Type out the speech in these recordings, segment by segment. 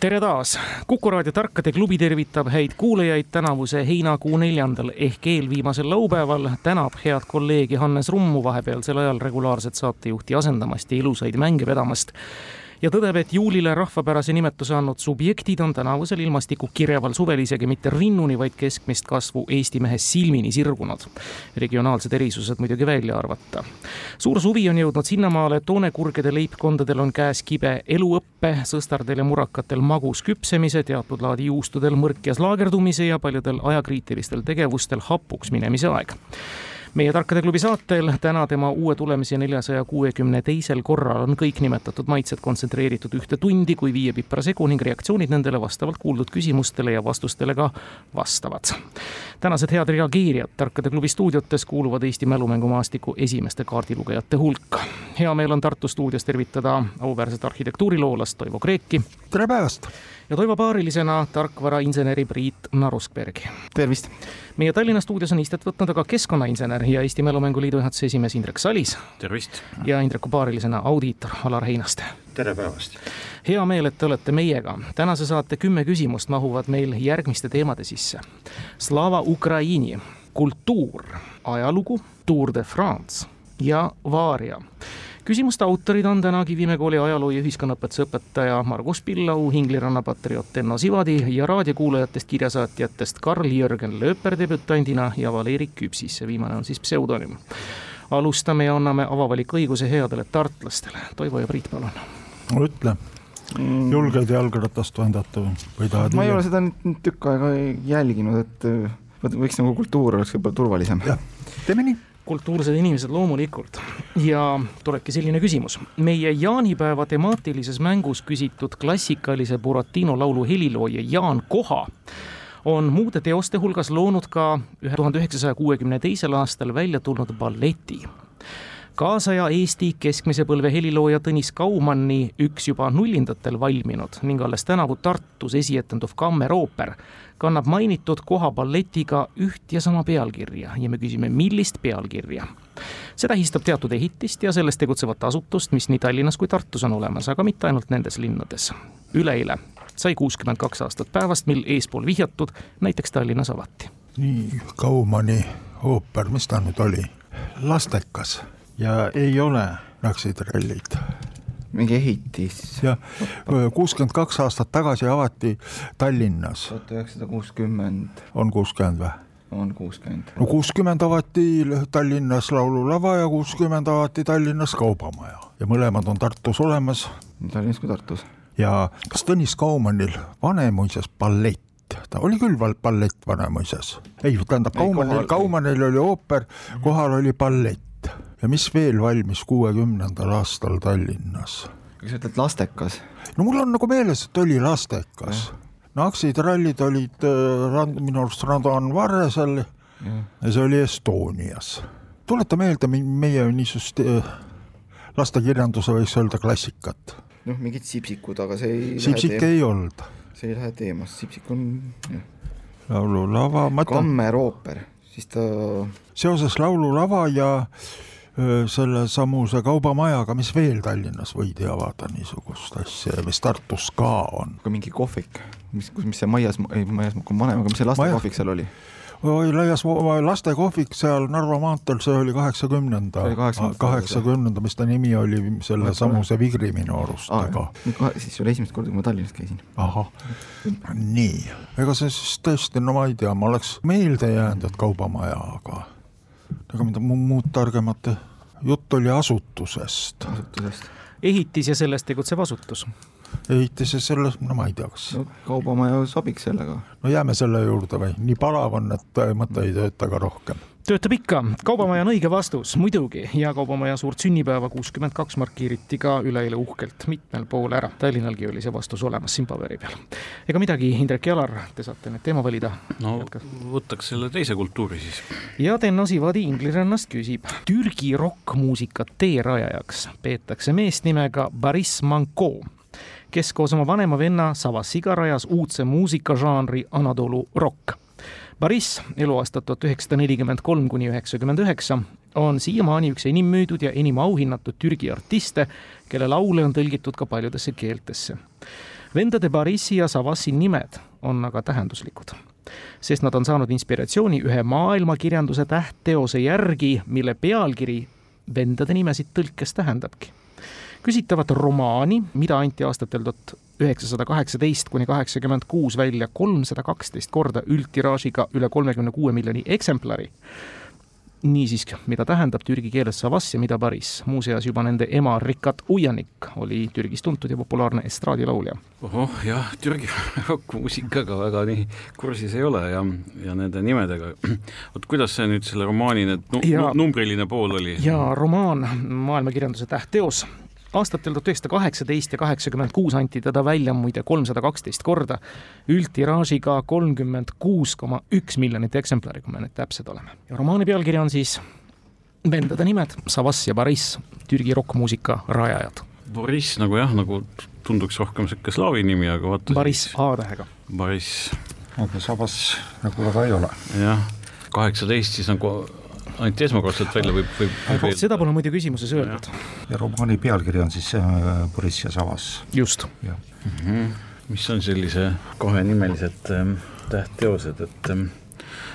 tere taas, Kuku raadio Tarkade klubi tervitab häid kuulajaid tänavuse heinakuu neljandal ehk eelviimasel laupäeval. tänab head kolleegi Hannes Rummu vahepealsel ajal regulaarset saatejuhti asendamast ja ilusaid mänge vedamast ja tõdeb, et juulile rahvapärase nimetuse andnud subjektid on tänavusel ilmastiku kireval suvel isegi mitte rinnuni, vaid keskmist kasvu Eesti mehe silmini sirgunud. regionaalsed erisused muidugi välja arvata. suur suvi on jõudnud sinnamaale, et toonekurgede leibkondadel on käes kibe eluõppe, sõstardel ja murakatel magus küpsemise, teatud laadi juustudel mõrkjas laagerdumise ja paljudel ajakriitilistel tegevustel hapuks minemise aeg meie Tarkade klubi saatel täna tema uue tulemise neljasaja kuuekümne teisel korral on kõik nimetatud maitsed kontsentreeritud ühte tundi kui viie pipra segu ning reaktsioonid nendele vastavalt kuuldud küsimustele ja vastustele ka vastavad. tänased head reageerijad Tarkade klubi stuudiotes kuuluvad Eesti mälumängumaastiku esimeste kaardilugejate hulka. hea meel on Tartu stuudios tervitada auväärset arhitektuuriloolast Toivo Kreeki. tere päevast! Ja Toivo paarilisena tarkvarainseneri Priit Naruskbergi. tervist! meie Tallinna stuudios on istet võtnud aga keskkonnainsener ja Eesti Mälumängu Liidu juhatuse esimees Indrek Salis. tervist! ja Indreku paarilisena audiitor Alar Heinaste. tere päevast! hea meel, et te olete meiega. tänase saate kümme küsimust mahuvad meil järgmiste teemade sisse. Slava Ukraini, kultuur, ajalugu, Tour de France ja Varia küsimuste autorid on täna Kivimäe kooli ajaloo ja ühiskonnaõpetuse õpetaja Margus Pillau, Ingliranna patrioot Enno Sivadi ja raadiokuulajatest kirjasaatjatest Karl-Jörgen Lööper debütandina ja Valeri Küpsis, see viimane on siis pseudonüüm. alustame ja anname avavaliku õiguse headele tartlastele, Toivo ja Priit, palun. no ütle mm., julged jalgratast vändata või tahad? ma ei ole seda nüüd tükk aega jälginud, et võiks nagu kultuur oleks võib-olla turvalisem. jah, teeme nii kultuursed inimesed loomulikult. ja tulebki selline küsimus. meie jaanipäeva temaatilises mängus küsitud klassikalise Buratino laulu helilooja Jaan Koha on muude teoste hulgas loonud ka ühe tuhande üheksasaja kuuekümne teisel aastal välja tulnud balleti kaasaja Eesti keskmise põlve helilooja Tõnis Kaumanni üks juba nullindatel valminud ning alles tänavu Tartus esietenduv kammerooper kannab mainitud koha balletiga üht ja sama pealkirja ja me küsime, millist pealkirja. see tähistab teatud ehitist ja selles tegutsevat asutust, mis nii Tallinnas kui Tartus on olemas, aga mitte ainult nendes linnades. üleeile sai kuuskümmend kaks aastat päevast, mil eespool vihjatud näiteks Tallinnas avati. nii, Kaumanni ooper, mis ta nüüd oli? lastekas ja ei ole läksid rallid mingi ehitis. jah, kuuskümmend kaks aastat tagasi avati Tallinnas. tuhat üheksasada kuuskümmend. on kuuskümmend või? on kuuskümmend. no kuuskümmend avati Tallinnas Laululava ja kuuskümmend avati Tallinnas Kaubamaja ja mõlemad on Tartus olemas. nii Tallinnas kui Tartus. ja kas Tõnis Kaumannil Vanemuises ballett? ta oli küll ballett Vanemuises, ei tähendab Kaumannil, Kaumannil oli ooper, kohal oli ballett ja mis veel valmis kuuekümnendal aastal Tallinnas? kas sa ütled lastekas? no mul on nagu meeles, et oli lastekas. Naksid rallid olid äh, rand, minu arust Randan Varresel ja. ja see oli Estonias. tuleta meelde meie niisugust äh, lastekirjanduse võiks öelda klassikat. noh, mingid sipsikud, aga see ei sipsik ei olnud. see ei lähe teemast, sipsik on laululava, ma ütlen. kammerooper, siis ta. seoses laululava ja sellesamuse kaubamajaga, mis veel Tallinnas võidi avada niisugust asja ja mis Tartus ka on. ka mingi kohvik, mis, kus, mis see Maias, ei Maias vanem, aga mis see lastekohvik seal oli? oi, laias lastekohvik seal Narva maanteel, see oli kaheksakümnenda, kaheksakümnenda, mis ta nimi oli, selle samuse Vigri minu arust aga. siis oli esimest korda, kui ma Tallinnas käisin. ahah, nii, ega see siis tõesti, no ma ei tea, ma oleks meelde jäänud, et kaubamaja, aga ega mida muud targemat jutt oli asutusest. asutusest. ehitis ja selles tegutsev asutus. Ehitas ja selles, no ma ei tea, kas no kaubamaja sobiks sellega. no jääme selle juurde või, nii palav on, et mõte ei tööta ka rohkem töötab ikka, Kaubamaja on õige vastus, muidugi, ja Kaubamaja suurt sünnipäeva kuuskümmend kaks markeeriti ka üleeile uhkelt mitmel pool ära. Tallinnalgi oli see vastus olemas siin paberi peal. ega midagi, Indrek Jalar, te saate nüüd teema valida. no Jätkas. võtaks selle teise kultuuri siis. ja Tenno Sivadi Inglirannast küsib. Türgi rokkmuusika teerajajaks peetakse meest nimega Boris Manko kes koos oma vanema venna Savassiga rajas uudse muusikažanri Anadolu rokk Baris, eluaastad tuhat üheksasada nelikümmend kolm kuni üheksakümmend üheksa, on siiamaani üks enim müüdud ja enim auhinnatud Türgi artiste, kelle laule on tõlgitud ka paljudesse keeltesse. vendade Barisi ja Savassi nimed on aga tähenduslikud, sest nad on saanud inspiratsiooni ühe maailmakirjanduse tähtteose järgi, mille pealkiri vendade nimesid tõlkes tähendabki küsitavat romaani, mida anti aastatel tuhat üheksasada kaheksateist kuni kaheksakümmend kuus välja kolmsada kaksteist korda üldtiraažiga üle kolmekümne kuue miljoni eksemplari. niisiis, mida tähendab türgi keeles savas ja mida baris. muuseas juba nende ema Rikat Ujanik oli Türgis tuntud ja populaarne estraadilaulja. ohoh, jah, Türgi rokkmuusikaga väga nii kursis ei ole ja, ja nende nimedega. vot kuidas see nüüd selle romaani need nu, ja, numbriline pool oli? jaa, romaan, maailmakirjanduse tähtteos aastatel tuhat üheksasada kaheksateist ja kaheksakümmend kuus anti teda välja muide kolmsada kaksteist korda, üldtiraažiga kolmkümmend kuus koma üks miljonit eksemplari, kui me nüüd täpsed oleme. ja romaani pealkiri on siis vendade nimed, Savas ja Boris, Türgi rokkmuusika rajajad. Boris nagu jah, nagu tunduks rohkem sihuke slaavi nimi, aga vaata. Boris A-tähega. Boris. aga Savas nagu väga ei ole. jah, kaheksateist siis nagu anti esmakordselt välja või, või, või? seda pole muide küsimuses öeldud. ja romaani pealkiri on siis äh, Boriss ja Savas. just. Mm -hmm. mis on sellise kahenimelised ähm, tähtteosed, et ähm,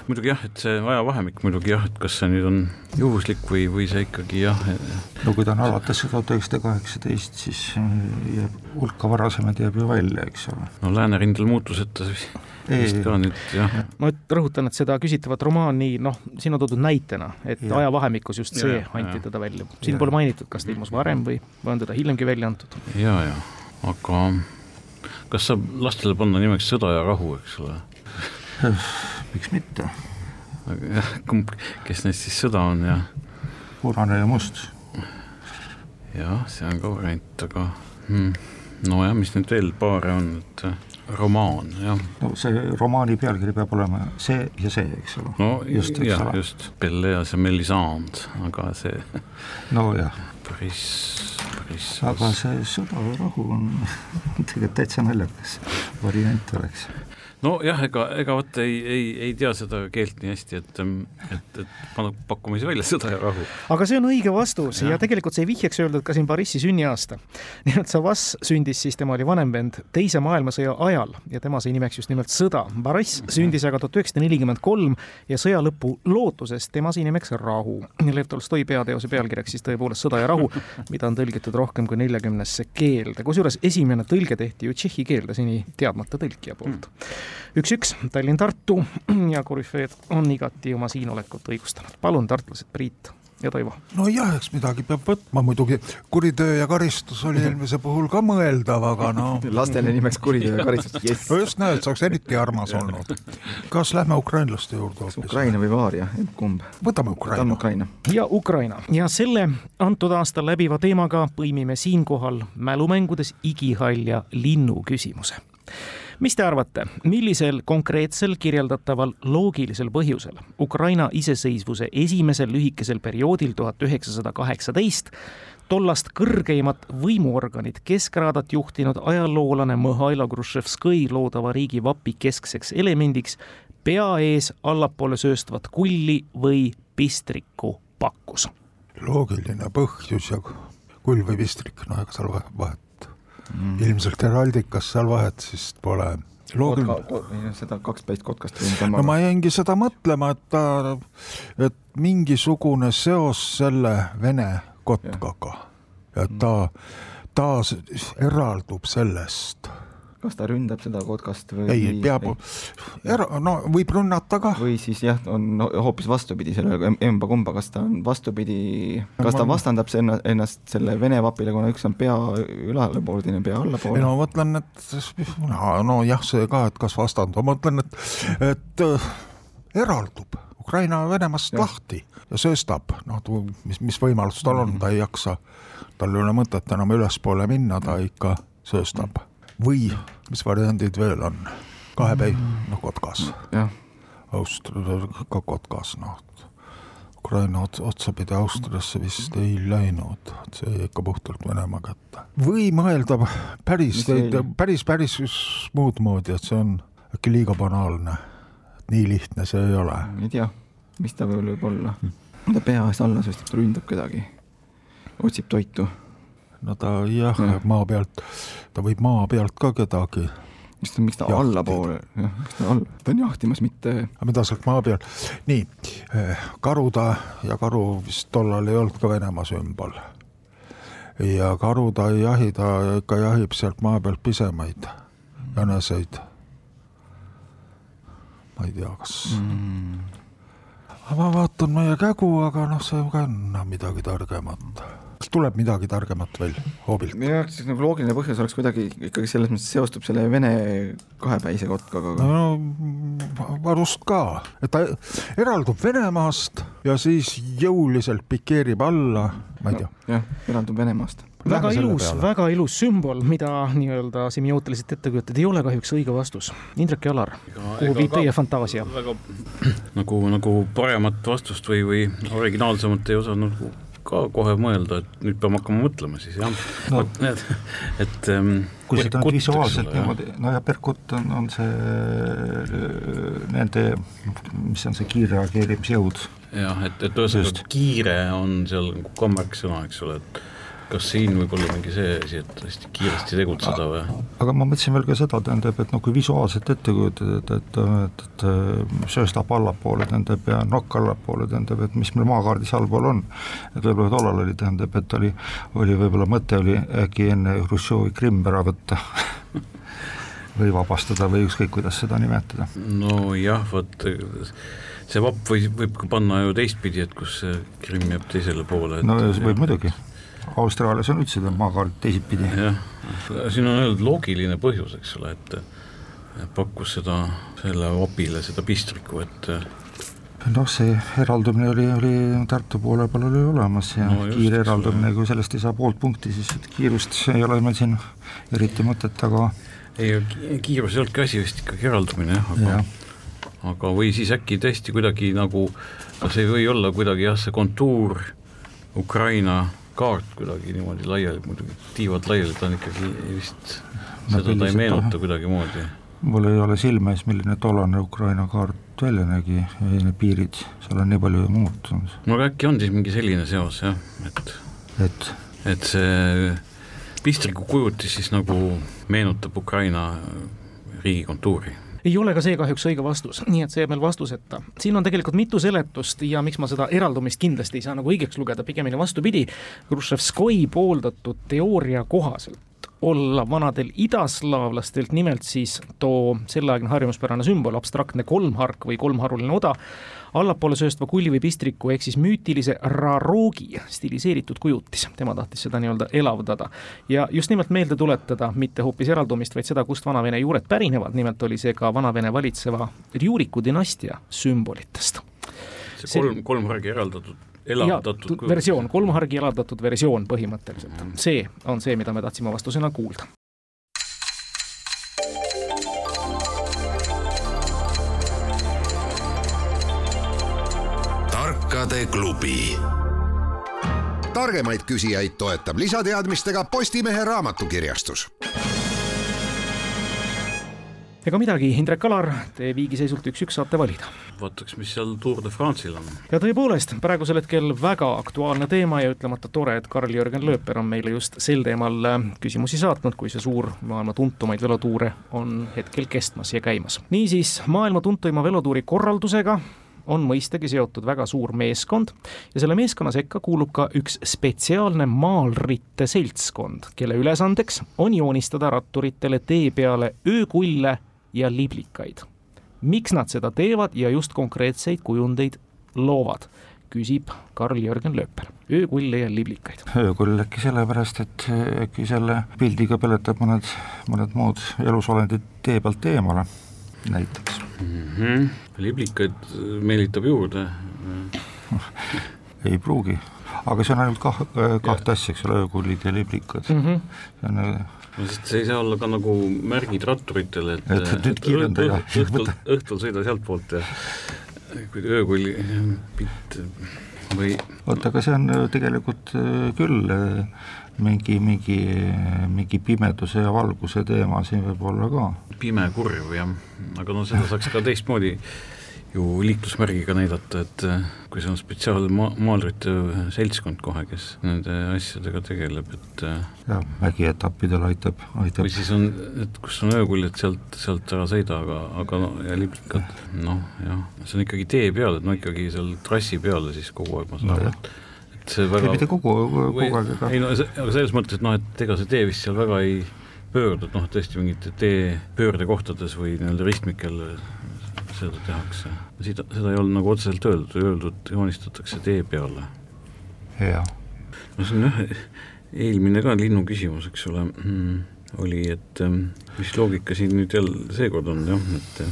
muidugi jah, et see ajavahemik muidugi jah, et kas see nüüd on juhuslik või, või see ikkagi jah. no kui ta on alates tuhat üheksasada kaheksateist, siis äh, jääb hulka varasemaid jääb ju välja, eks ole. no läänerindel muutuseta siis vist ka nüüd jah. ma rõhutan, et seda küsitavat romaani, noh, siin on toodud näitena, et ja. ajavahemikus just see ja, anti ja. teda välja. siin ja. pole mainitud, kas ta ilmus varem või, või on teda hiljemgi välja antud. ja, ja, aga kas saab lastele panna nimeks Sõda ja rahu, eks ole miks mitte? jah, kumb, kes neist siis sõda on ja? punane ja must. jah, see on ka variant, aga hmm. nojah, mis nüüd veel paare on, et romaan, jah. no see romaani pealkiri peab olema see ja see, eks ole. no just, jah, just, Pelleas ja Melisande, aga see. nojah. päris, päris. aga see Sõda ja rahu on tegelikult täitsa naljakas variant oleks nojah, ega, ega vot ei, ei, ei tea seda keelt nii hästi, et, et, et paneb pakkumisi välja Sõda ja rahu. aga see on õige vastus ja, ja tegelikult sai vihjeks öeldud ka siin Borissi sünniaasta. nimelt Savas sündis siis, tema oli vanem vend Teise maailmasõja ajal ja tema sai nimeks just nimelt Sõda. Boriss sündis aga tuhat üheksasada nelikümmend kolm ja sõja lõpu lootuses tema sai nimeks Rahu. Lev Tolstoi peateose pealkirjaks siis tõepoolest Sõda ja rahu, mida on tõlgitud rohkem kui neljakümnesse keelde, kusjuures esimene tõlge tehti ju tšehhi keelde seni teadmata tõlkija poolt mm üks-üks Tallinn-Tartu ja korüfeed on igati oma siinolekut õigustanud. palun, tartlased, Priit ja Toivo. nojah, eks midagi peab võtma muidugi, kuritöö ja karistus oli eelmise puhul ka mõeldav, aga no lastele nimeks kuritöö ja karistus, jess. no just näed, see oleks eriti armas olnud. kas lähme ukrainlaste juurde hoopis? Ukraina või Vaaria, kumb? võtame Ukraina. Ukraina. ja Ukraina ja selle antud aastal läbiva teemaga põimime siinkohal mälumängudes igihall ja linnu küsimuse mis te arvate, millisel konkreetsel kirjeldataval loogilisel põhjusel Ukraina iseseisvuse esimesel lühikesel perioodil tuhat üheksasada kaheksateist tollast kõrgeimat võimuorganit Keskraadat juhtinud ajaloolane Mõhailo Gruševskõi loodava riigi vapi keskseks elemendiks pea ees allapoole sööstvat kulli või pistrikku pakkus? loogiline põhjus ja kull või pistrik, no ega seal vahet mm.. ilmselt heraldikas seal vahet siis pole. Kotka, seda kakspäist kotkast võin tõmmata. no ma jäingi seda mõtlema, et ta, et mingisugune seos selle vene kotkaga. Ja ta, ta eraldub sellest kas ta ründab seda kotkast või ei, peab, era-, no võib rünnata ka. või siis jah, on hoopis vastupidi sellele emba-kumba, kas ta on vastupidi, kas ta vastandab enna, ennast selle vene vapile, kuna üks on pea ülalepoole, teine pea allapoole? ei no ma mõtlen, et no, no jah, see ka, et kas vastandub, ma mõtlen, et, et äh, eraldub Ukraina Venemaast ja. lahti ja sööstab, noh, mis, mis võimalus tal on, ta ei jaksa, tal ei ole mõtet enam ülespoole minna, ta ikka sööstab või mis variandid veel on, kahepäi-, noh Kotkas. Austria, ka Kotkas, noh. Ukraina ots-, otsapidi Austriasse vist ei läinud, see jäi ikka puhtalt Venemaa kätte. või mõelda päris, päris, päris muud moodi, et see on äkki liiga banaalne. et nii lihtne see ei ole. ei tea, mis ta veel võib olla. ta pea ees alla ta ründab kedagi, otsib toitu no ta jah ja., maa pealt, ta võib maa pealt ka kedagi miks ta, miks ta allapoole, jah, miks ta all, ta on jahtimas, mitte. aga mida sealt maa peal, nii, eh, karu ta ja karu vist tollal ei olnud ka Venemaa sümbol. ja karu ta ei jahi, ta ikka jahib sealt maa pealt pisemaid jäneseid. ma ei tea, kas mm. ma vaatan meie kägu, aga noh, see ka on midagi targemat kas tuleb midagi targemat veel hoobilt? minu jaoks nagu loogiline põhjus oleks kuidagi ikkagi selles mõttes seostub selle vene kahepäise kotkaga. no varust ka, et ta eraldub Venemaast ja siis jõuliselt pikeerib alla, ma ei tea no,. jah, eraldub Venemaast väga ilus, väga ilus sümbol, mida nii-öelda semiootiliselt ette kujutada, ei ole kahjuks õige vastus. Indrek ja Alar, kuhu viib teie fantaasia? väga nagu, nagu paremat vastust või, või originaalsemat ei osanud nagu ka kohe mõelda, et nüüd peame hakkama mõtlema siis jah no., et, et ähm, kui seda nüüd visuaalselt niimoodi, no ja perkut on, on see nende, mis on see kiirreageerimisjõud. jah, et, et ühesõnaga kiire on seal nagu ka märksõna, eks ole, et kas siin võib olla mingi see asi, et hästi kiiresti tegutseda või? aga ma mõtlesin veel ka seda, tähendab, et noh, kui visuaalselt ette kujutada, et, et, et, et sööstab allapoole, tähendab, ja nokk allapoole, tähendab, et mis meil maakaardis allpool on. et võib-olla tollal oli, tähendab, et oli, oli võib-olla mõte oli äkki enne Hruštšovi Krimm ära võtta või vabastada või ükskõik, kuidas seda nimetada. nojah, vot see vapp või võib ka panna ju teistpidi, et kus Krimm jääb teisele poole. no võib muidugi Austraalias on üldse maakaart teisipidi. jah, siin on öeldud loogiline põhjus, eks ole, et pakkus seda, selle opile seda pistriku, et noh, see eraldumine oli, oli Tartu poole peal oli olemas ja no just, kiire eraldumine, kui sellest ei saa poolt punkti, siis kiirust ei ole meil siin eriti mõtet, aga ei, kiirus ei olnudki asi, vist ikkagi eraldumine jah, aga ja. aga või siis äkki tõesti kuidagi nagu, kas ei või olla kuidagi jah, see kontuur Ukraina kaart kuidagi niimoodi laiali, muidugi. Tiivad laiali, ta on ikkagi vist, seda ta ei meenuta kuidagimoodi. mul ei ole silme ees, milline tollane Ukraina kaart välja nägi. Need piirid, seal on nii palju muutunud. no aga äkki on siis mingi selline seos jah, et et, et see pistriku kujutis siis nagu meenutab Ukraina riigi kontuuri ei ole ka see kahjuks õige vastus, nii et see jääb meil vastuseta. siin on tegelikult mitu seletust ja miks ma seda eraldumist kindlasti ei saa nagu õigeks lugeda, pigemini vastupidi, Hruštševskoi pooldatud teooria kohaselt olla vanadel idaslaavlastelt nimelt siis too selleaegne harjumuspärane sümbol, abstraktne kolmhark või kolmharuline oda, allapoole sööstva kulli või pistriku ehk siis müütilise raroogi stiliseeritud kujutis, tema tahtis seda nii-öelda elavdada. ja just nimelt meelde tuletada mitte hoopis eraldumist, vaid seda, kust Vana-Vene juured pärinevad, nimelt oli see ka Vana-Vene valitseva Rjuriku dünastia sümbolitest. see kolm, kolmhargi eraldatud elavdatud ja, versioon, kolmhargi elavdatud versioon põhimõtteliselt mm., see on see, mida me tahtsime vastusena kuulda. tarkade klubi. targemaid küsijaid toetab lisateadmistega Postimehe raamatukirjastus ega midagi, Indrek Alar, te viigiseisult üks-üks saate valida. vaataks, mis seal Tour de France'il on. ja tõepoolest, praegusel hetkel väga aktuaalne teema ja ütlemata tore, et Karl-Jürgen Lööper on meile just sel teemal äh, küsimusi saatnud, kui see suur maailma tuntumaid velotuure on hetkel kestmas ja käimas. niisiis, maailma tuntuima velotuuri korraldusega on mõistagi seotud väga suur meeskond ja selle meeskonna sekka kuulub ka üks spetsiaalne maalrite seltskond, kelle ülesandeks on joonistada ratturitele tee peale öökulle ja liblikaid. miks nad seda teevad ja just konkreetseid kujundeid loovad, küsib Karl-Jörgen Lööper, öökulle ja liblikaid. öökull äkki sellepärast, et äkki selle pildiga peletab mõned, mõned muud elusolendid tee pealt eemale, näiteks mm. -hmm. liblikaid meelitab juurde ei pruugi, aga see on ainult kah-, kahte asja, eks ole, öökullid ja liblikad mm. -hmm. see on no sest see ei saa olla ka nagu märgid ratturitele, et, et, et nüüd kiirenda ja õhtul, õhtul sõida sealtpoolt ja kui öökull pilt või oota, aga see on tegelikult küll mingi, mingi, mingi pimeduse ja valguse teema siin võib olla ka. pime kurv jah, aga no seda saaks ka teistmoodi ju liiklusmärgiga näidata, et äh, kui see on spetsiaalne ma-, maalrite seltskond kohe, kes nende asjadega tegeleb, et äh, jah, mägietappidel aitab, aitab. või siis on, et kus on öökuljed, sealt, sealt ära sõida, aga, aga no ja liblikad, noh jah, see on ikkagi tee peal, et no ikkagi seal trassi peal siis kogu aeg ma saan aru no,, et et see väga mitte kogu, kogu aeg, aga ei no see, aga selles mõttes, et noh, et ega see tee vist seal väga ei pöördu, et noh, tõesti mingite tee pöördekohtades või nii-öelda ristmikel seda tehakse. seda, seda ei olnud nagu otseselt öeldud, öeldud joonistatakse tee peale. jah. no see on jah, eelmine ka linnu küsimus, eks ole mm,, oli, et mm, mis loogika siin nüüd jälle seekord on jah, et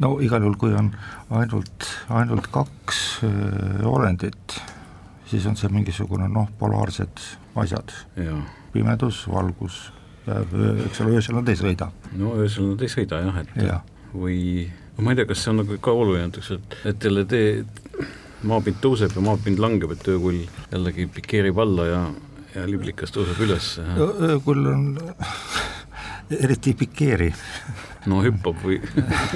no igal juhul, kui on ainult, ainult kaks öö, olendit, siis on see mingisugune noh, polaarsed asjad. pimedus, valgus eks ole, öösel nad ei sõida. no öösel nad ei sõida jah, et ja. või ma ei tea, kas see on nagu ka oluline näiteks, et, et jälle tee, maapind tõuseb ja maapind langeb, et öökull jällegi pikeerib alla ja, ja liblikas tõuseb üles. öökull on eriti ei pikeeri. no hüppab või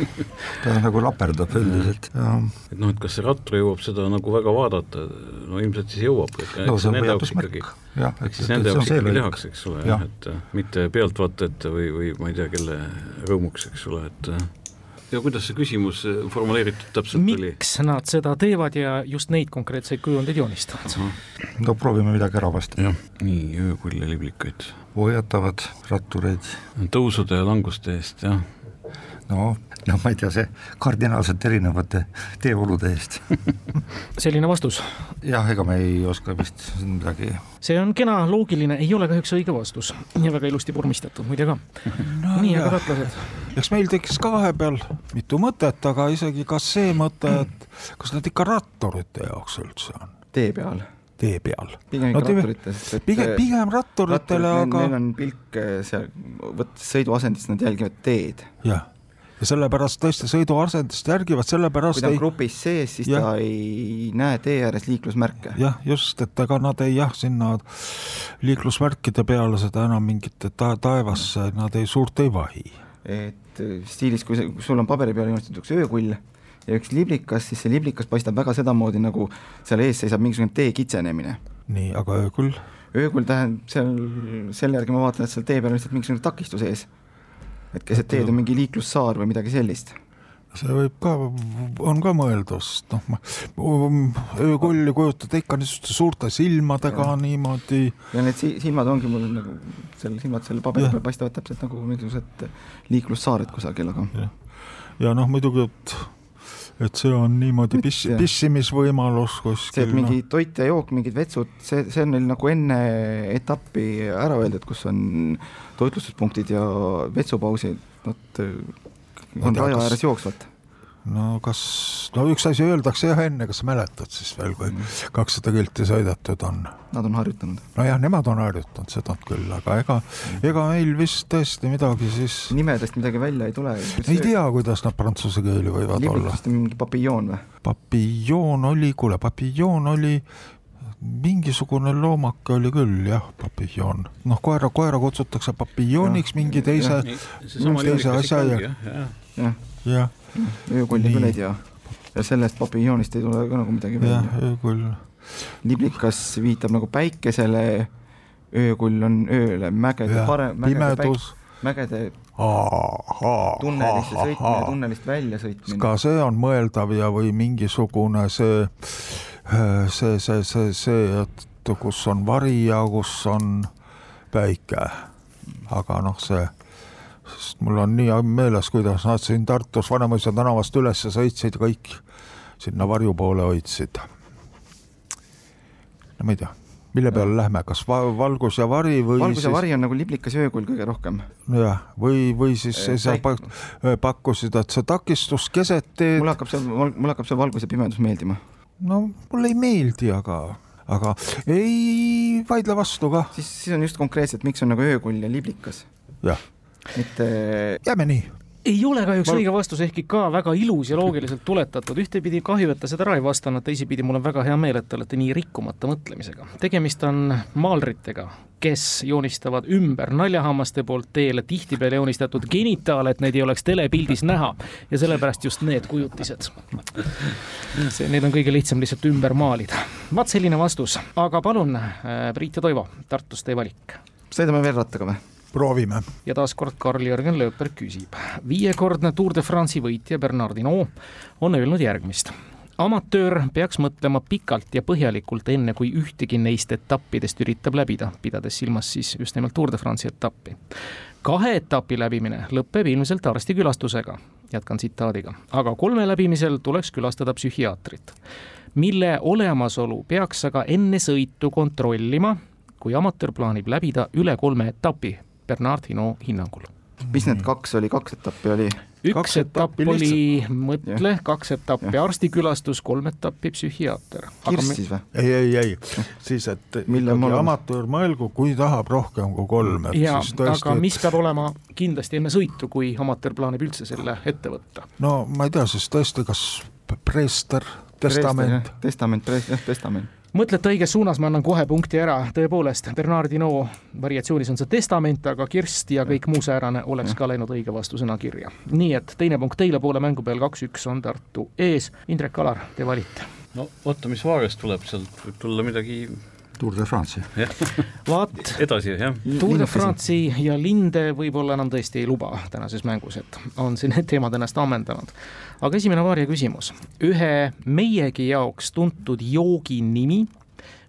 ta nagu laperdab üldiselt. et noh, et kas see rattur jõuab seda nagu väga vaadata, no ilmselt siis jõuab. no see on veatusmärk. eks siis nende jaoks ikkagi tehakse, eks ole, jah, et mitte pealtvaatajate või, või ma ei tea, kelle rõõmuks, eks ole, et ja kuidas see küsimus äh, formuleeritud täpselt Miks oli? miks nad seda teevad ja just neid konkreetseid kujundeid joonistavad? no proovime midagi ära vastata. nii, öökulle liblikaid. hoiatavad rattureid. tõusude ja languste eest, jah. no noh, ma ei tea, see kardinaalselt erinevate teeolude eest selline vastus? jah, ega me ei oska vist midagi. see on kena, loogiline, ei ole kahjuks õige vastus ja väga ilusti vormistatud muide ka no,. nii, aga tatlased? eks meil tekkis ka vahepeal mitu mõtet, aga isegi ka see mõte, et kas need ikka ratturite jaoks üldse on? tee peal tee peal. pigem ikka no, ratturitele, sest et pigem, pigem ratturitele, aga neil on pilk eh, seal, võttes sõiduasendist, nad jälgivad teed. jah ja sellepärast tõesti sõiduasendist järgivad, sellepärast kui ta on ei... grupis sees, siis ja. ta ei näe tee ääres liiklusmärke. jah, just, et ega nad ei jah, sinna liiklusmärkide peale seda enam mingit ta taevasse nad ei suurt ei vahi. et stiilis, kui, see, kui sul on paberi peal joonistatud üks öökull ja üks liblikas, siis see liblikas paistab väga sedamoodi, nagu seal ees seisab mingisugune tee kitsenemine. nii, aga öökull? öökull tähendab seal, selle järgi ma vaatan, et seal tee peal on lihtsalt mingisugune takistus ees et keset teed on mingi liiklussaar või midagi sellist see võib ka, on ka mõeldus, noh ma, öökulli kujutada ikka niisuguste suurte silmadega ja. niimoodi. ja need silmad ongi mul nagu, seal silmad selle paberi peal paistavad täpselt nagu mingisugused liiklussaared kusagil, aga. ja noh, muidugi, et et see on niimoodi piss, pissimisvõimalus kuskil. see, et mingi no. toit ja jook, mingid vetsud, see, see on neil nagu enne etappi ära öeldud, kus on toitlustuspunktid ja vetsupausid, nad on raja ääres jooksvalt no kas, no üks asi öeldakse jah enne, kas sa mäletad siis veel, kui mm. kakssada kilti sõidetud on? Nad on harjutanud. nojah, nemad on harjutanud, seda küll, aga ega mm., ega meil vist tõesti midagi siis nimedest midagi välja ei tule. ei tea, kuidas nad prantsuse keeli võivad Liblikast olla. vist mingi papiljoon või? papiljoon oli, kuule, papiljoon oli mingisugune loomake oli küll jah, papiljoon, noh, koera, koera kutsutakse papiljooniks mingi teise, teise asja ja, jah, jah öökulli küll ei tea. ja sellest papiljoonist ei tule ka nagu midagi välja. öökull. liblikas viitab nagu päikesele, öökull on ööle, mägede parem, pimedus. mägede tunnelisse sõitmine, tunnelist välja sõitmine. ka see on mõeldav ja, või mingisugune see, see, see, see, see, et kus on vari ja kus on päike. aga noh, see, sest mul on nii meeles, kuidas nad siin Tartus Vanemuise tänavast üles sõitsid, kõik sinna varju poole hoidsid. no ma ei tea mille peale lähme, kas va valgus ja vari või valgus siis... ja vari on nagu liblikas öökull kõige rohkem. jah, või, või siis äh, sa pak pakkusid, et see takistus keset teed. mul hakkab see, mul hakkab see valgus ja pimedus meeldima. no mulle ei meeldi, aga, aga ei vaidle vastu ka. siis, siis on just konkreetselt, miks on nagu öökull ja liblikas. jah. Mitte. jääme nii ei ole kahjuks ma... õige vastus, ehkki ka väga ilus ja loogiliselt tuletatud. ühtepidi kahju, et ta seda ära ei vastanud, teisipidi mul on väga hea meel, et te olete nii rikkumata mõtlemisega. tegemist on maalritega, kes joonistavad ümber naljahammaste poolt teele tihtipeale joonistatud genitaale, et neid ei oleks telepildis näha ja sellepärast just need kujutised. see, neid on kõige lihtsam lihtsalt ümber maalida. vaat selline vastus, aga palun, äh, Priit ja Toivo, Tartust teie valik. sõidame veel rattaga või? Proovime. ja taaskord Karl-Jörgen Lööper küsib. viiekordne Tour de France'i võitja Bernard Hinault on öelnud järgmist amatöör peaks mõtlema pikalt ja põhjalikult, enne kui ühtegi neist etappidest üritab läbida, pidades silmas siis just nimelt Tour de France'i etappi. kahe etapi läbimine lõpeb ilmselt arstikülastusega, jätkan tsitaadiga, aga kolme läbimisel tuleks külastada psühhiaatrit, mille olemasolu peaks aga enne sõitu kontrollima, kui amatöör plaanib läbida üle kolme etapi Bernard Hinault hinnangul. mis need kaks oli, kaks etappi oli? üks kaks etapp oli mõtle, kaks etappi arstikülastus, kolm etappi psühhiaater. kirss siis või? ei, ei, ei, siis, et ikkagi amatöör mõelgu, kui tahab rohkem kui kolm. ja, tõesti, aga mis peab olema kindlasti enne sõitu, kui amatöör plaanib üldse selle ette võtta? no ma ei tea, siis tõesti, kas preester, testament. testament, jah, testament mõtlete õiges suunas, ma annan kohe punkti ära, tõepoolest, Bernardino variatsioonis on see testament, aga kirst ja kõik muu säärane oleks ka läinud õige vastusena kirja. nii et teine punkt teile poole mängu peal, kaks-üks on Tartu ees. Indrek Alar, te valite. no oota, mis vaagast tuleb, sealt võib tulla midagi Tour de France'i. vaat. edasi, jah. Tour de France'i ja linde võib-olla enam tõesti ei luba tänases mängus, et on siin need teemad ennast ammendanud. aga esimene vaaria küsimus. ühe meiegi jaoks tuntud joogi nimi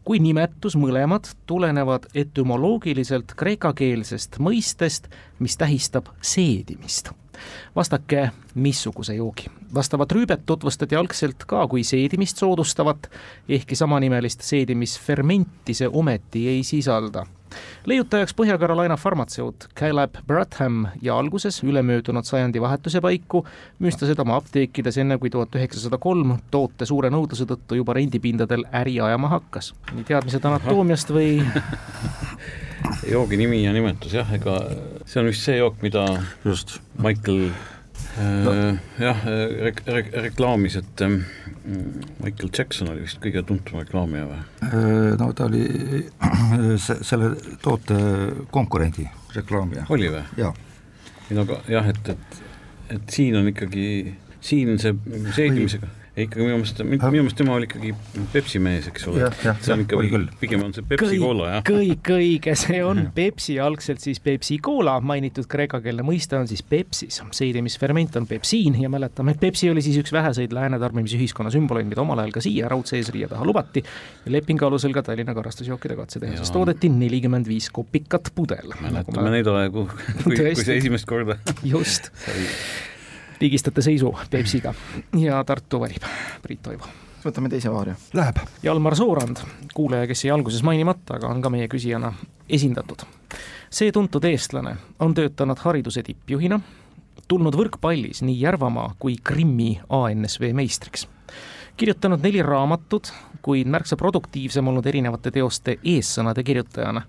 kui nimetus mõlemad tulenevad etümoloogiliselt kreekakeelsest mõistest, mis tähistab seedimist vastake, missuguse joogi. vastavat rüübet tutvustati algselt ka kui seedimist soodustavat, ehkki samanimelist seedimisfermenti see ometi ei sisalda leiutajaks Põhja-Carolina farmatseut Caleb Bratham ja alguses, ülemöödunud sajandi vahetuse paiku, müüs ta seda oma apteekides, enne kui tuhat üheksasada kolm toote suure nõudluse tõttu juba rendipindadel äri ajama hakkas. nii teadmised anatoomiast või joogi nimi ja nimetus jah, ega see on vist see jook, mida just Michael no. äh, jah re, re, reklaamis, et äh, Michael Jackson oli vist kõige tuntum reklaamija või? Äh, no ta oli se, selle toote konkurendi reklaamija. oli või? jaa. ei no aga jah, et, et, et siin on ikkagi, siin see seedimisega ikkagi minu meelest, minu meelest tema oli ikkagi Pepsi mees, eks ole. see on ikka, pigem on see Pepsi Cola, jah. kõik õige, see on Pepsi, algselt siis Pepsi Cola, mainitud kreekakeelne mõiste on siis Pepsis. seedimisferment on pepsiin ja mäletame, et Pepsi oli siis üks väheseid lääne tarbimisühiskonna sümboleid, mida omal ajal ka siia raudse eesriie taha lubati. ja lepingu alusel ka Tallinna karastusjookide katsetehases toodeti nelikümmend viis kopikat pudel. mäletame neid aegu, kui, kui see esimest korda just pigistate seisu Peipsiga ja Tartu valib Priit Toivo. võtame teise vaaria. Läheb. Jalmar Soorand, kuulaja, kes jäi alguses mainimata, aga on ka meie küsijana esindatud. see tuntud eestlane on töötanud hariduse tippjuhina, tulnud võrkpallis nii Järvamaa kui Krimmi ANSV meistriks kirjutanud neli raamatut, kuid märksa produktiivsem olnud erinevate teoste eessõnade kirjutajana.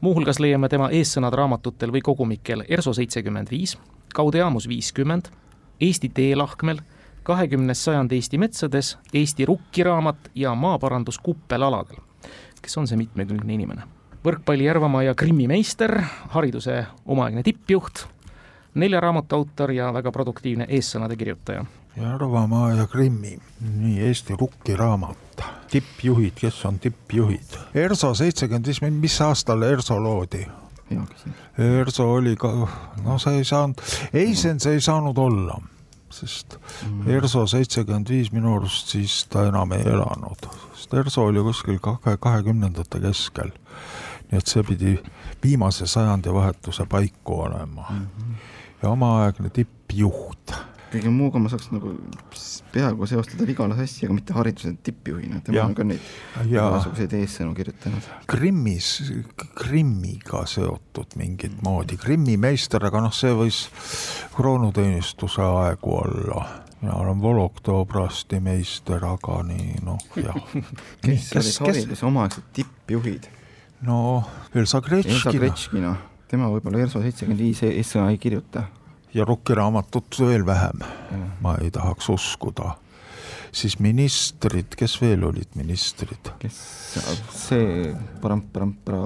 muuhulgas leiame tema eessõnad raamatutel või kogumikel ERSO seitsekümmend viis, Gaudeamus viiskümmend, Eesti teelahkmel, kahekümnes sajand Eesti metsades, Eesti rukkiraamat ja maaparandus kuppelaladel. kes on see mitmekülgne inimene? võrkpalli Järvamaa ja Krimmi meister, hariduse omaaegne tippjuht, nelja raamatu autor ja väga produktiivne eessõnade kirjutaja. Järvamaa ja Krimmi, nii Eesti rukkiraamat, tippjuhid, kes on tippjuhid? ERSO seitsekümmend viis, mis aastal ERSO loodi? Hea küsimus. ERSO oli ka, no see ei saanud, Eisen see ei saanud olla, sest mm. ERSO seitsekümmend viis minu arust siis ta enam ei elanud, sest ERSO oli kuskil kahe, kahekümnendate keskel. nii et see pidi viimase sajandivahetuse paiku olema mm. -hmm. ja omaaegne tippjuht kõige muuga ma saaks nagu peaaegu seostada Vigala Sassi, aga mitte hariduse tippjuhina, tema ja. on ka neid igasuguseid eessõnu kirjutanud. Krimmis, Krimmiga seotud mingit moodi, Krimmi meister, aga noh, see võis kroonuteenistuse aegu olla mina olen Volokto obrasti meister, aga nii noh, jah. kes olid hariduse omaaegsed tippjuhid? no Elsa Gretškina. Elsa Gretškina, tema võib-olla ERSO seitsekümmend viis eessõna ei kirjuta ja rokiraamatut veel vähem mm., ma ei tahaks uskuda. siis ministrid, kes veel olid ministrid? kes, see paramparampra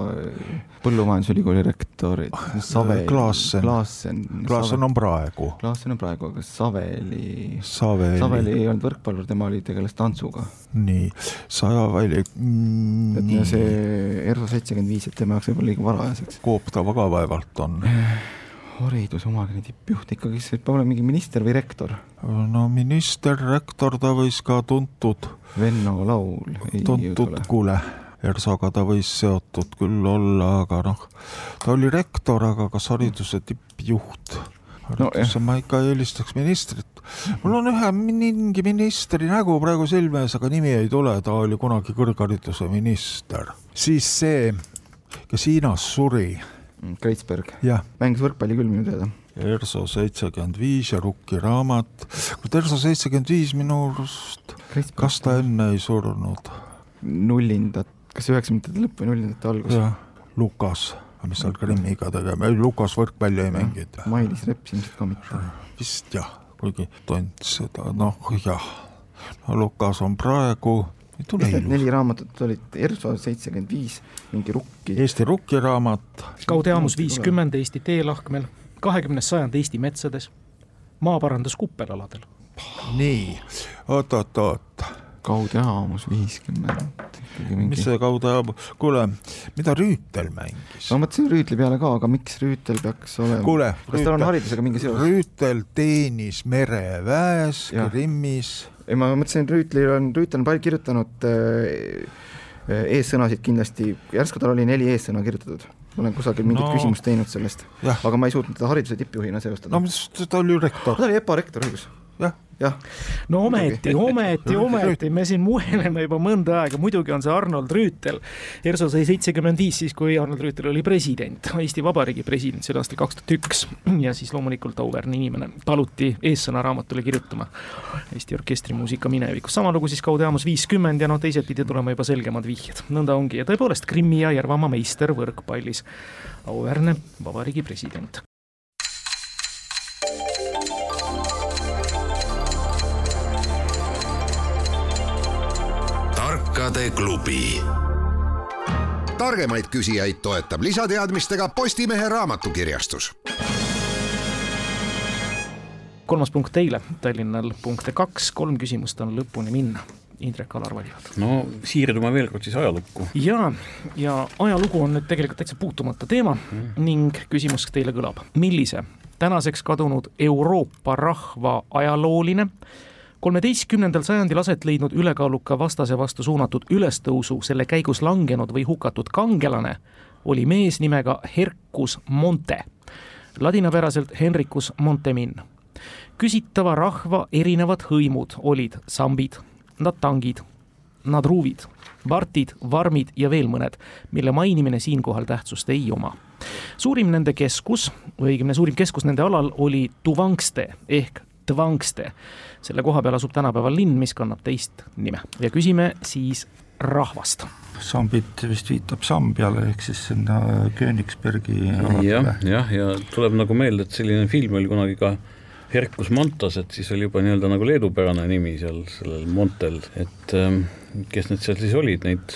põllumajandusülikooli rektor, Savel. Klaassen, Klaassen. Klaassen on praegu. Klaassen on praegu, aga Saveli, Saveli., Saveli ei olnud võrkpallur, tema oli, tegeles tantsuga. nii, Sajavali mm,. see ERSO seitsekümmend viis, et tema jaoks võib-olla liiga varajaseks. Kooptava ka vaevalt on hariduse omakene tippjuht ikkagi, see peab olema mingi minister või rektor? no minister, rektor, ta võis ka tuntud. Venno laul. tuntud, kuule, ERSO-ga ta võis seotud küll olla, aga noh, ta oli rektor, aga kas hariduse tippjuht? hariduse no, ma ikka eelistaks ministrit. mul on ühe mingi ministri nägu praegu silme ees, aga nimi ei tule, ta oli kunagi kõrghariduse minister. siis see, kes Hiinas suri Kreitsberg. mängis võrkpalli küll minu teada. ERSO seitsekümmend viis ja Rukki raamat. kuid ERSO seitsekümmend viis minu arust, kas ta enne ei surnud? nullindat, kas üheksakümnendate lõpp või nullindate algus? jah, Lukas, mis seal Krimmiga tegema, ei Lukas võrkpalli ei mänginud. Mailis Reps ilmselt ka mitte. vist jah, kuigi tont seda, noh jah Lukas on praegu. Neli raamatut olid ERSO seitsekümmend viis, mingi Rukki. Eesti Rukki raamat. Gaudeamus viiskümmend Eesti teelahkmel, kahekümnes sajand Eesti metsades, maaparandus kuppelaladel. nii, oot-oot-oot. Gaudeamus viiskümmend. Mingi... mis see Gaudeamus, kuule, mida Rüütel mängis? ma mõtlesin Rüütli peale ka, aga miks Rüütel peaks olema? kuule, kas tal on haridusega mingi seos? Rüütel teenis mereväes, Krimmis ei, ma mõtlesin, et Rüütlil on, Rüütel on palju kirjutanud äh, äh, eessõnasid kindlasti, järsku tal oli neli eessõna kirjutatud. ma olen kusagil mingit no, küsimust teinud sellest, aga ma ei suutnud teda hariduse tippjuhina seostada. no ta oli ju rektor. ta oli EPA rektor, õigus. Jah jah. no ometi, ometi, ometi, me siin muheleme juba mõnda aega, muidugi on see Arnold Rüütel. ERSO sai seitsekümmend viis siis, kui Arnold Rüütel oli president, Eesti Vabariigi president, see oli aastal kaks tuhat üks. ja siis loomulikult auväärne inimene paluti eessõna raamatule kirjutama Eesti orkestrimuusika minevikus. sama lugu siis Gaudeamus viiskümmend ja noh, teiselt pidi tulema juba selgemad vihjed. nõnda ongi ja tõepoolest Krimmi ja Järvamaa meister võrkpallis, auväärne vabariigi president. Tarkade klubi. targemaid küsijaid toetab lisateadmistega Postimehe raamatukirjastus. kolmas punkt teile, Tallinnal punkte kaks, kolm küsimust on lõpuni minna. Indrek Alar valivad. no siirdume veel kord siis ajalukku. ja, ja ajalugu on nüüd tegelikult täitsa puutumata teema mm. ning küsimus teile kõlab, millise tänaseks kadunud Euroopa rahva ajalooline kolmeteistkümnendal sajandil aset leidnud ülekaaluka vastase vastu suunatud ülestõusu selle käigus langenud või hukatud kangelane oli mees nimega Hercus Monte, ladinapäraselt Henricus Montemin. küsitava rahva erinevad hõimud olid sambid, natangid, nadruvid, vartid, varmid ja veel mõned, mille mainimine siinkohal tähtsust ei oma. suurim nende keskus, õigemini suurim keskus nende alal oli Tuvangste ehk Tvangste. selle koha peal asub tänapäeval linn, mis kannab teist nime ja küsime siis rahvast. Sambit vist viitab Sambiale ehk siis sinna Königsbergi jah, jah, ja tuleb nagu meelde, et selline film oli kunagi ka Herkus Montas, et siis oli juba nii-öelda nagu leedupärane nimi seal sellel Montel, et ähm, kes need seal siis olid, need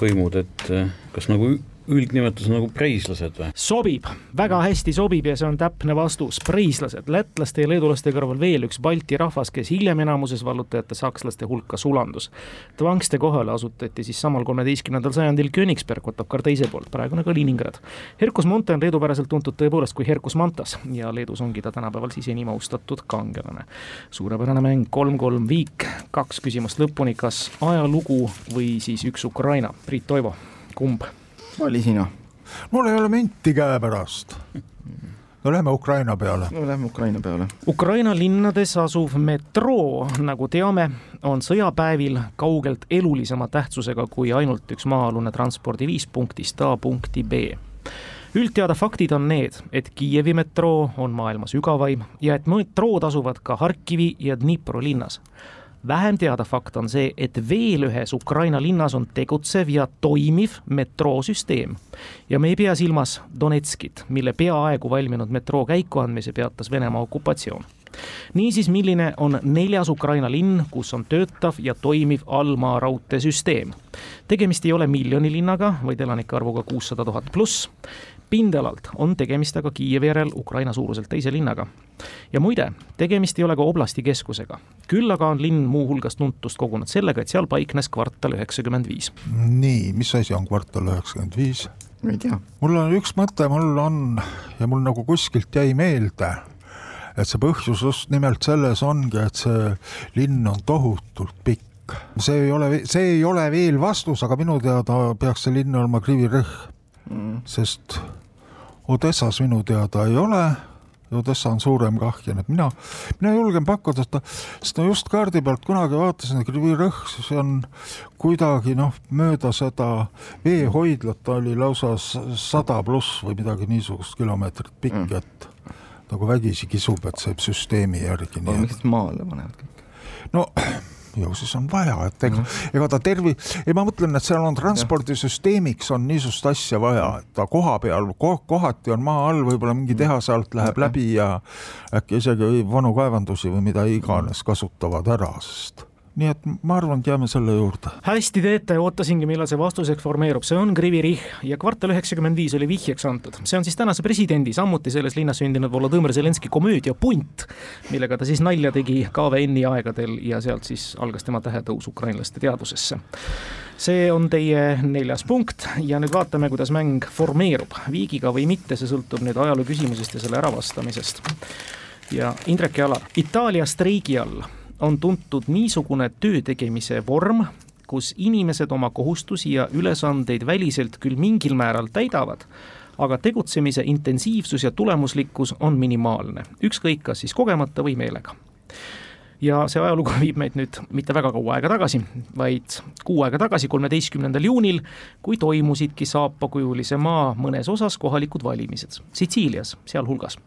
võimud, et äh, kas nagu üldnimetus nagu preislased või? sobib, väga hästi sobib ja see on täpne vastus, preislased, lätlaste ja leedulaste kõrval veel üks Balti rahvas, kes hiljem enamuses vallutajate sakslaste hulka sulandus. Tvangste kohale asutati siis samal kolmeteistkümnendal sajandil Königsberg, Otokar teise poolt, praegune Kaliningrad. Herkus Monte on leedupäraselt tuntud tõepoolest kui Herkus Mantas ja Leedus ongi ta tänapäeval siis enim austatud kangelane. suurepärane mäng, kolm-kolm viik, kaks küsimust lõpuni, kas ajalugu või siis üks Ukraina, Priit Toivo, kumb? Oli sina. mul ei ole minti käepärast. no lähme Ukraina peale. no lähme Ukraina peale. Ukraina linnades asuv metroo, nagu teame, on sõjapäevil kaugelt elulisema tähtsusega kui ainult üks maa-alune transpordiviis punktist A punkti B üldteada faktid on need, et Kiievi metroo on maailma sügavaim ja et metrood asuvad ka Harkivi ja Dnipro linnas vähem teada fakt on see, et veel ühes Ukraina linnas on tegutsev ja toimiv metroosüsteem. ja me ei pea silmas Donetskit, mille peaaegu valminud metroo käikuandmise peatas Venemaa okupatsioon niisiis, milline on neljas Ukraina linn, kus on töötav ja toimiv allmaa raudteesüsteem? tegemist ei ole miljoni linnaga, vaid elanike arvuga kuussada tuhat pluss pindalalt on tegemist aga Kiievi järel Ukraina suuruselt teise linnaga. ja muide, tegemist ei ole ka oblasti keskusega. küll aga on linn muuhulgas tuntust kogunud sellega, et seal paiknes kvartal üheksakümmend viis. nii, mis asi on kvartal üheksakümmend viis? ma ei tea. mul on üks mõte, mul on ja mul nagu kuskilt jäi meelde, et see põhjus just nimelt selles ongi, et see linn on tohutult pikk see ei ole, see ei ole veel vastus, aga minu teada peaks see linn olema Krivi Rõh mm., sest Odessas minu teada ei ole. Odessa on suurem kah ja nüüd mina, mina julgen pakkuda, et sest ma just kaardi pealt kunagi vaatasin, et Krivi Rõhk, see on kuidagi noh, mööda seda veehoidlat oli lausa sada pluss või midagi niisugust kilomeetrit pikk mm., et nagu vägisi kisub, et see süsteemi järgi. aga miks maale panevad kõik? no ju siis on vaja, et ega mm, -hmm. ega ta tervi-, ei ma mõtlen, et seal on transpordisüsteemiks on niisugust asja vaja, et ta koha peal ko, kohati on maa all, võib-olla mingi tehase alt läheb läbi ja äkki isegi vanu kaevandusi või mida iganes kasutavad ära, sest nii et ma arvan, et jääme selle juurde. hästi teete, ootasingi, millal see vastuseks formeerub, see on Krivi Rih ja kvartal üheksakümmend viis oli vihjeks antud. see on siis tänase presidendi, samuti selles linnas sündinud Volodõmõr Zelenskõi komöödia Punt, millega ta siis nalja tegi KVN-i aegadel ja sealt siis algas tema tähetõus ukrainlaste teadvusesse see on teie neljas punkt ja nüüd vaatame, kuidas mäng formeerub. viigiga või mitte, see sõltub nüüd ajaloo küsimusest ja selle äravastamisest. ja Indrek ja Alar, Itaalia streigi all on tuntud niisugune töö tegemise vorm, kus inimesed oma kohustusi ja ülesandeid väliselt küll mingil määral täidavad, aga tegutsemise intensiivsus ja tulemuslikkus on minimaalne, ükskõik kas siis kogemata või meelega. Ja see ajalugu viib meid nüüd mitte väga kaua aega tagasi, vaid kuu aega tagasi, kolmeteistkümnendal juunil, kui toimusidki saapakujulise maa mõnes osas kohalikud valimised, Sitsiilias sealhulgas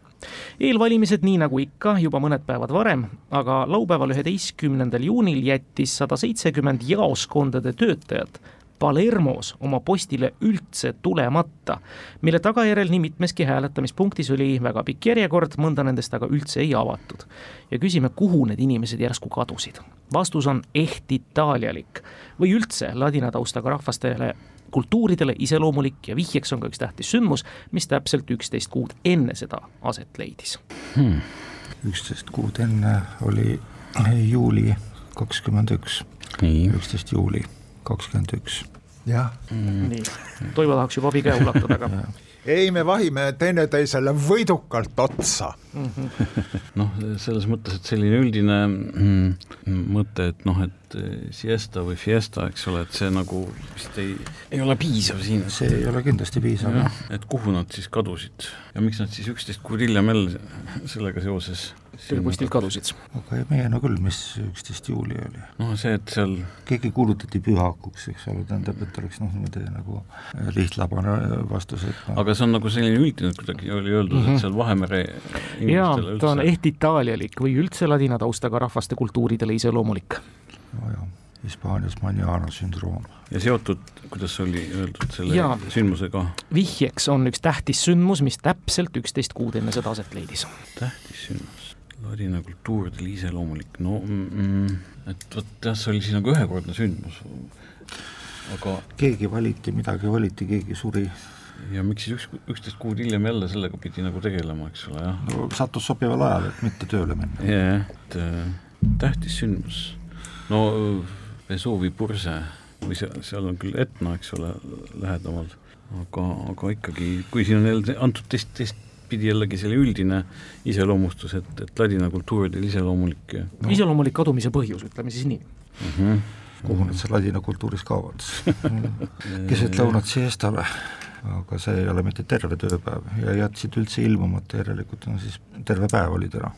eelvalimised, nii nagu ikka, juba mõned päevad varem, aga laupäeval, üheteistkümnendal juunil jättis sada seitsekümmend jaoskondade töötajat Palermos oma postile üldse tulemata, mille tagajärjel nii mitmeski hääletamispunktis oli väga pikk järjekord, mõnda nendest aga üldse ei avatud. ja küsime, kuhu need inimesed järsku kadusid. vastus on ehtitaalialik või üldse ladina taustaga rahvastele kultuuridele iseloomulik ja vihjeks on ka üks tähtis sündmus, mis täpselt üksteist kuud enne seda aset leidis. Hmm.. üksteist kuud enne oli juuli kakskümmend üks, üksteist juuli kakskümmend üks. jah. Mm.. nii, Toivo tahaks juba abi käe ulatada, aga ei, me vahime teineteisele võidukalt otsa. Mm -hmm.. noh, selles mõttes, et selline üldine mm, mõte, et noh, et eh, siesta või fiesta, eks ole, et see nagu vist ei, ei ole piisav siin. see ei ole kindlasti piisav, jah. et kuhu nad siis kadusid? Ja miks nad siis üksteist kuud hiljem jälle sellega seoses tööpostilt kadusid. aga ei meenuta küll, mis üksteist juuli oli. noh, see, et seal keegi kuulutati pühakuks, eks ole, tähendab, et oleks noh, niimoodi nagu lihtlabane vastus, et no. aga see on nagu selline üldine, kuidagi oli öeldud mm, -hmm. et mhm. seal Vahemere jaa, ta on ehtitaalialik või üldse ladina taustaga rahvaste kultuuridele iseloomulik. nojah Hispaanias Maniana sündroom. ja seotud, kuidas oli öeldud selle ja, sündmusega? vihjeks on üks tähtis sündmus, mis täpselt üksteist kuud enne seda aset leidis. tähtis sündmus ladina kultuuridele iseloomulik, no mm, et vot jah, see oli siis nagu ühekordne sündmus. aga keegi valiti, midagi valiti, keegi suri. ja miks siis üks, üksteist kuud hiljem jälle sellega pidi nagu tegelema, eks ole, jah? no sattus sobival ajal, et mitte tööle minna. jah, et äh, tähtis sündmus. no Vesuvi purse või seal, seal on küll Etna, eks ole, lähedamal, aga, aga ikkagi, kui siin on jälle antud teist, teistpidi jällegi selle üldine iseloomustus, et, et ladina kultuuridel iseloomulik no. iseloomulik kadumise põhjus, ütleme siis nii mm. -hmm. kuhu nad seal ladina kultuuris kaovad keset lõunat siestale, aga see ei ole mitte terve tööpäev ja jätsid üldse ilmumata, järelikult on siis terve päev olid ära,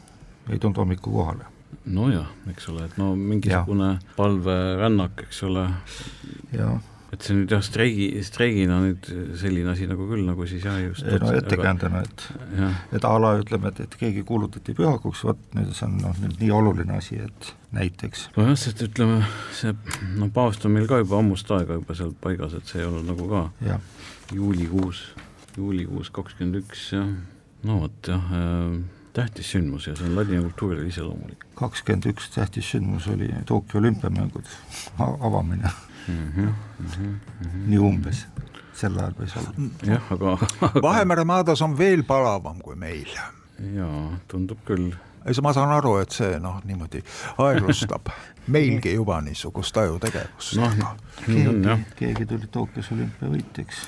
ei tulnud hommikul kohale nojah, eks ole, et no mingisugune palverännak, eks ole. Et see nüüd jah, streigi, streigina nüüd selline asi nagu küll nagu siis jah, just. ei no ettekäändena, et, et a la ütleme, et, et keegi kuulutati pühakuks, vot nüüd see on noh, nüüd nii oluline asi, et näiteks. nojah, sest ütleme, see no paavst on meil ka juba ammust aega juba seal paigas, et see ei olnud nagu ka ja. juulikuus, juulikuus kakskümmend üks jah, no vot jah äh, tähtis sündmus ja see on ladina kultuurile iseloomulik. kakskümmend üks tähtis sündmus oli Tokyo olümpiamängud avamine mm. -hmm, mm -hmm. nii umbes, sel ajal võis olla. jah, aga, aga... Vahemere maades on veel palavam kui meil. jaa, tundub küll. ei, ma saan aru, et see noh, niimoodi aeglustab meilgi juba niisugust ajutegevust. on jah. keegi tuli Tokyos olümpiavõitjaks.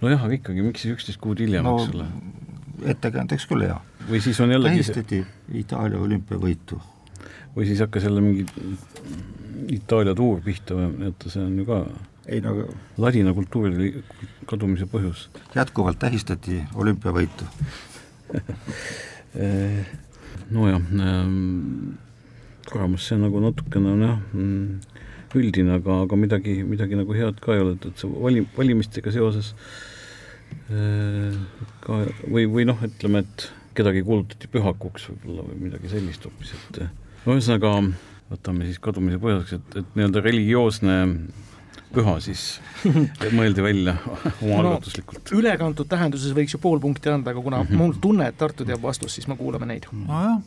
nojah, aga ikkagi, miks siis üksteist kuud hiljem no,, eks ole? ettekäändeks küll hea. või siis on jällegi tähistati. Itaalia olümpiavõitu. Või siis hakkas jälle mingi Itaalia tuur pihta või, et see on ju ka ei no ladina kultuuri kadumise põhjus. jätkuvalt tähistati olümpiavõitu nojah ähm,, kuramus, see nagu natukene on jah mm, üldine, aga, aga midagi, midagi nagu head ka ei ole, et, et see valim-, valimistega seoses Äh, ka või, või noh, ütleme, et kedagi kuulutati pühakuks võib-olla või midagi sellist hoopis, et no ühesõnaga võtame siis kadumise põhjuseks, et, et nii-öelda religioosne püha siis mõeldi välja omaalgatuslikult no,. ülekantud tähenduses võiks ju pool punkti anda, aga kuna mm -hmm. mul tunne, et Tartu teab vastust, siis me kuulame neid. nojah,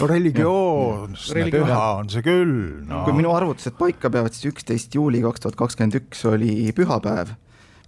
no religioosne ja. püha on see küll no.. kui minu arvutused paika peavad, siis üksteist juuli kaks tuhat kakskümmend üks oli pühapäev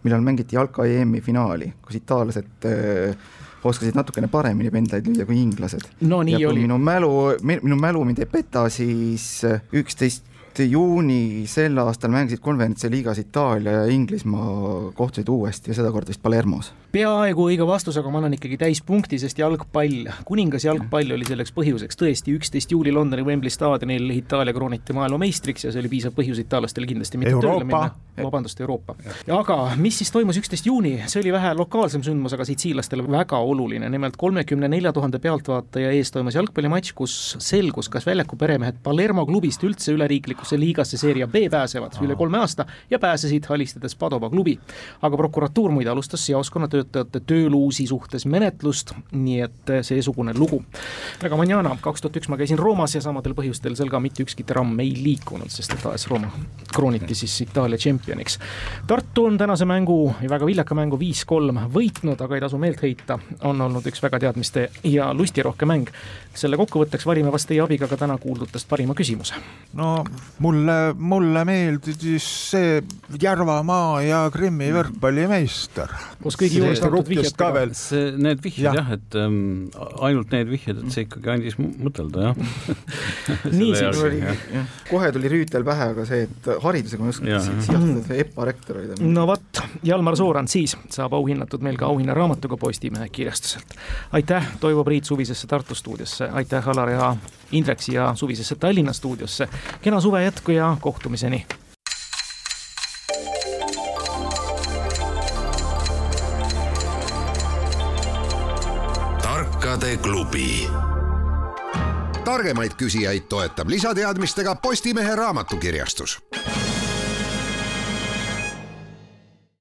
millal mängiti jalka EM-i finaali, kus itaallased äh, oskasid natukene paremini pendlaid lüüa kui inglased. no nii ja oli. minu mälu, minu mälu mind ei peta, siis äh, üksteist juuni sel aastal mängisid konverentsi liigas Itaalia ja Inglismaa kohtusid uuesti ja sedakorda vist Palermos peaaegu õige vastus, aga ma annan ikkagi täispunkti, sest jalgpall, kuningas jalgpall oli selleks põhjuseks, tõesti, üksteist juuli Londoni Wembley staadionil Itaalia krooniti maailmameistriks ja see oli piisav põhjus itaallastele kindlasti mitte Euroopa. tööle minna. vabandust, Euroopa. aga mis siis toimus üksteist juuni, see oli vähe lokaalsem sündmus, aga sitsiillastele väga oluline, nimelt kolmekümne nelja tuhande pealtvaataja ees toimus jalgpallimatš, kus selgus, kas väljaku peremehed Palermo klubist üldse üleriiklikusse liigasse Serie B pääsevad üle kolme aasta ja pääsesid, alistades Padova klubi. aga prokuratuur muide alustas seoskonna töötajate tööluusi suhtes menetlust, nii et seesugune lugu. väga manjana, kaks tuhat üks ma käisin Roomas ja samadel põhjustel seal ka mitte ükski tramm ei liikunud, sest et AS Rooma krooniti siis Itaalia tšempioniks. Tartu on tänase mängu, väga viljaka mängu viis-kolm võitnud, aga ei tasu meelt heita, on olnud üks väga teadmiste ja lustirohke mäng. selle kokkuvõtteks valime vast teie abiga ka täna kuuldutest parima küsimuse. no mulle, mulle meeldis see Järvamaa ja Krimmi võrkpallimeister. koos kõigi juures antud vihjetega. see, need vihjed jah ja,, et ähm, ainult need vihjed, et see ikkagi andis mõtelda jah nii siis oli, kohe tuli Rüütel pähe, aga see, et haridusega ma ei oska sihastada, EPA rektor oli ta. no vot, Jalmar Soorand siis saab auhinnatud meil ka auhinnaraamatuga Postimehe kirjastuselt. aitäh, Toivo Priit suvisesse Tartu stuudiosse, aitäh, Alar ja Indrek siia suvisesse Tallinna stuudiosse. kena suve jätku ja kohtumiseni klubi. targemaid küsijaid toetab lisateadmistega Postimehe raamatukirjastus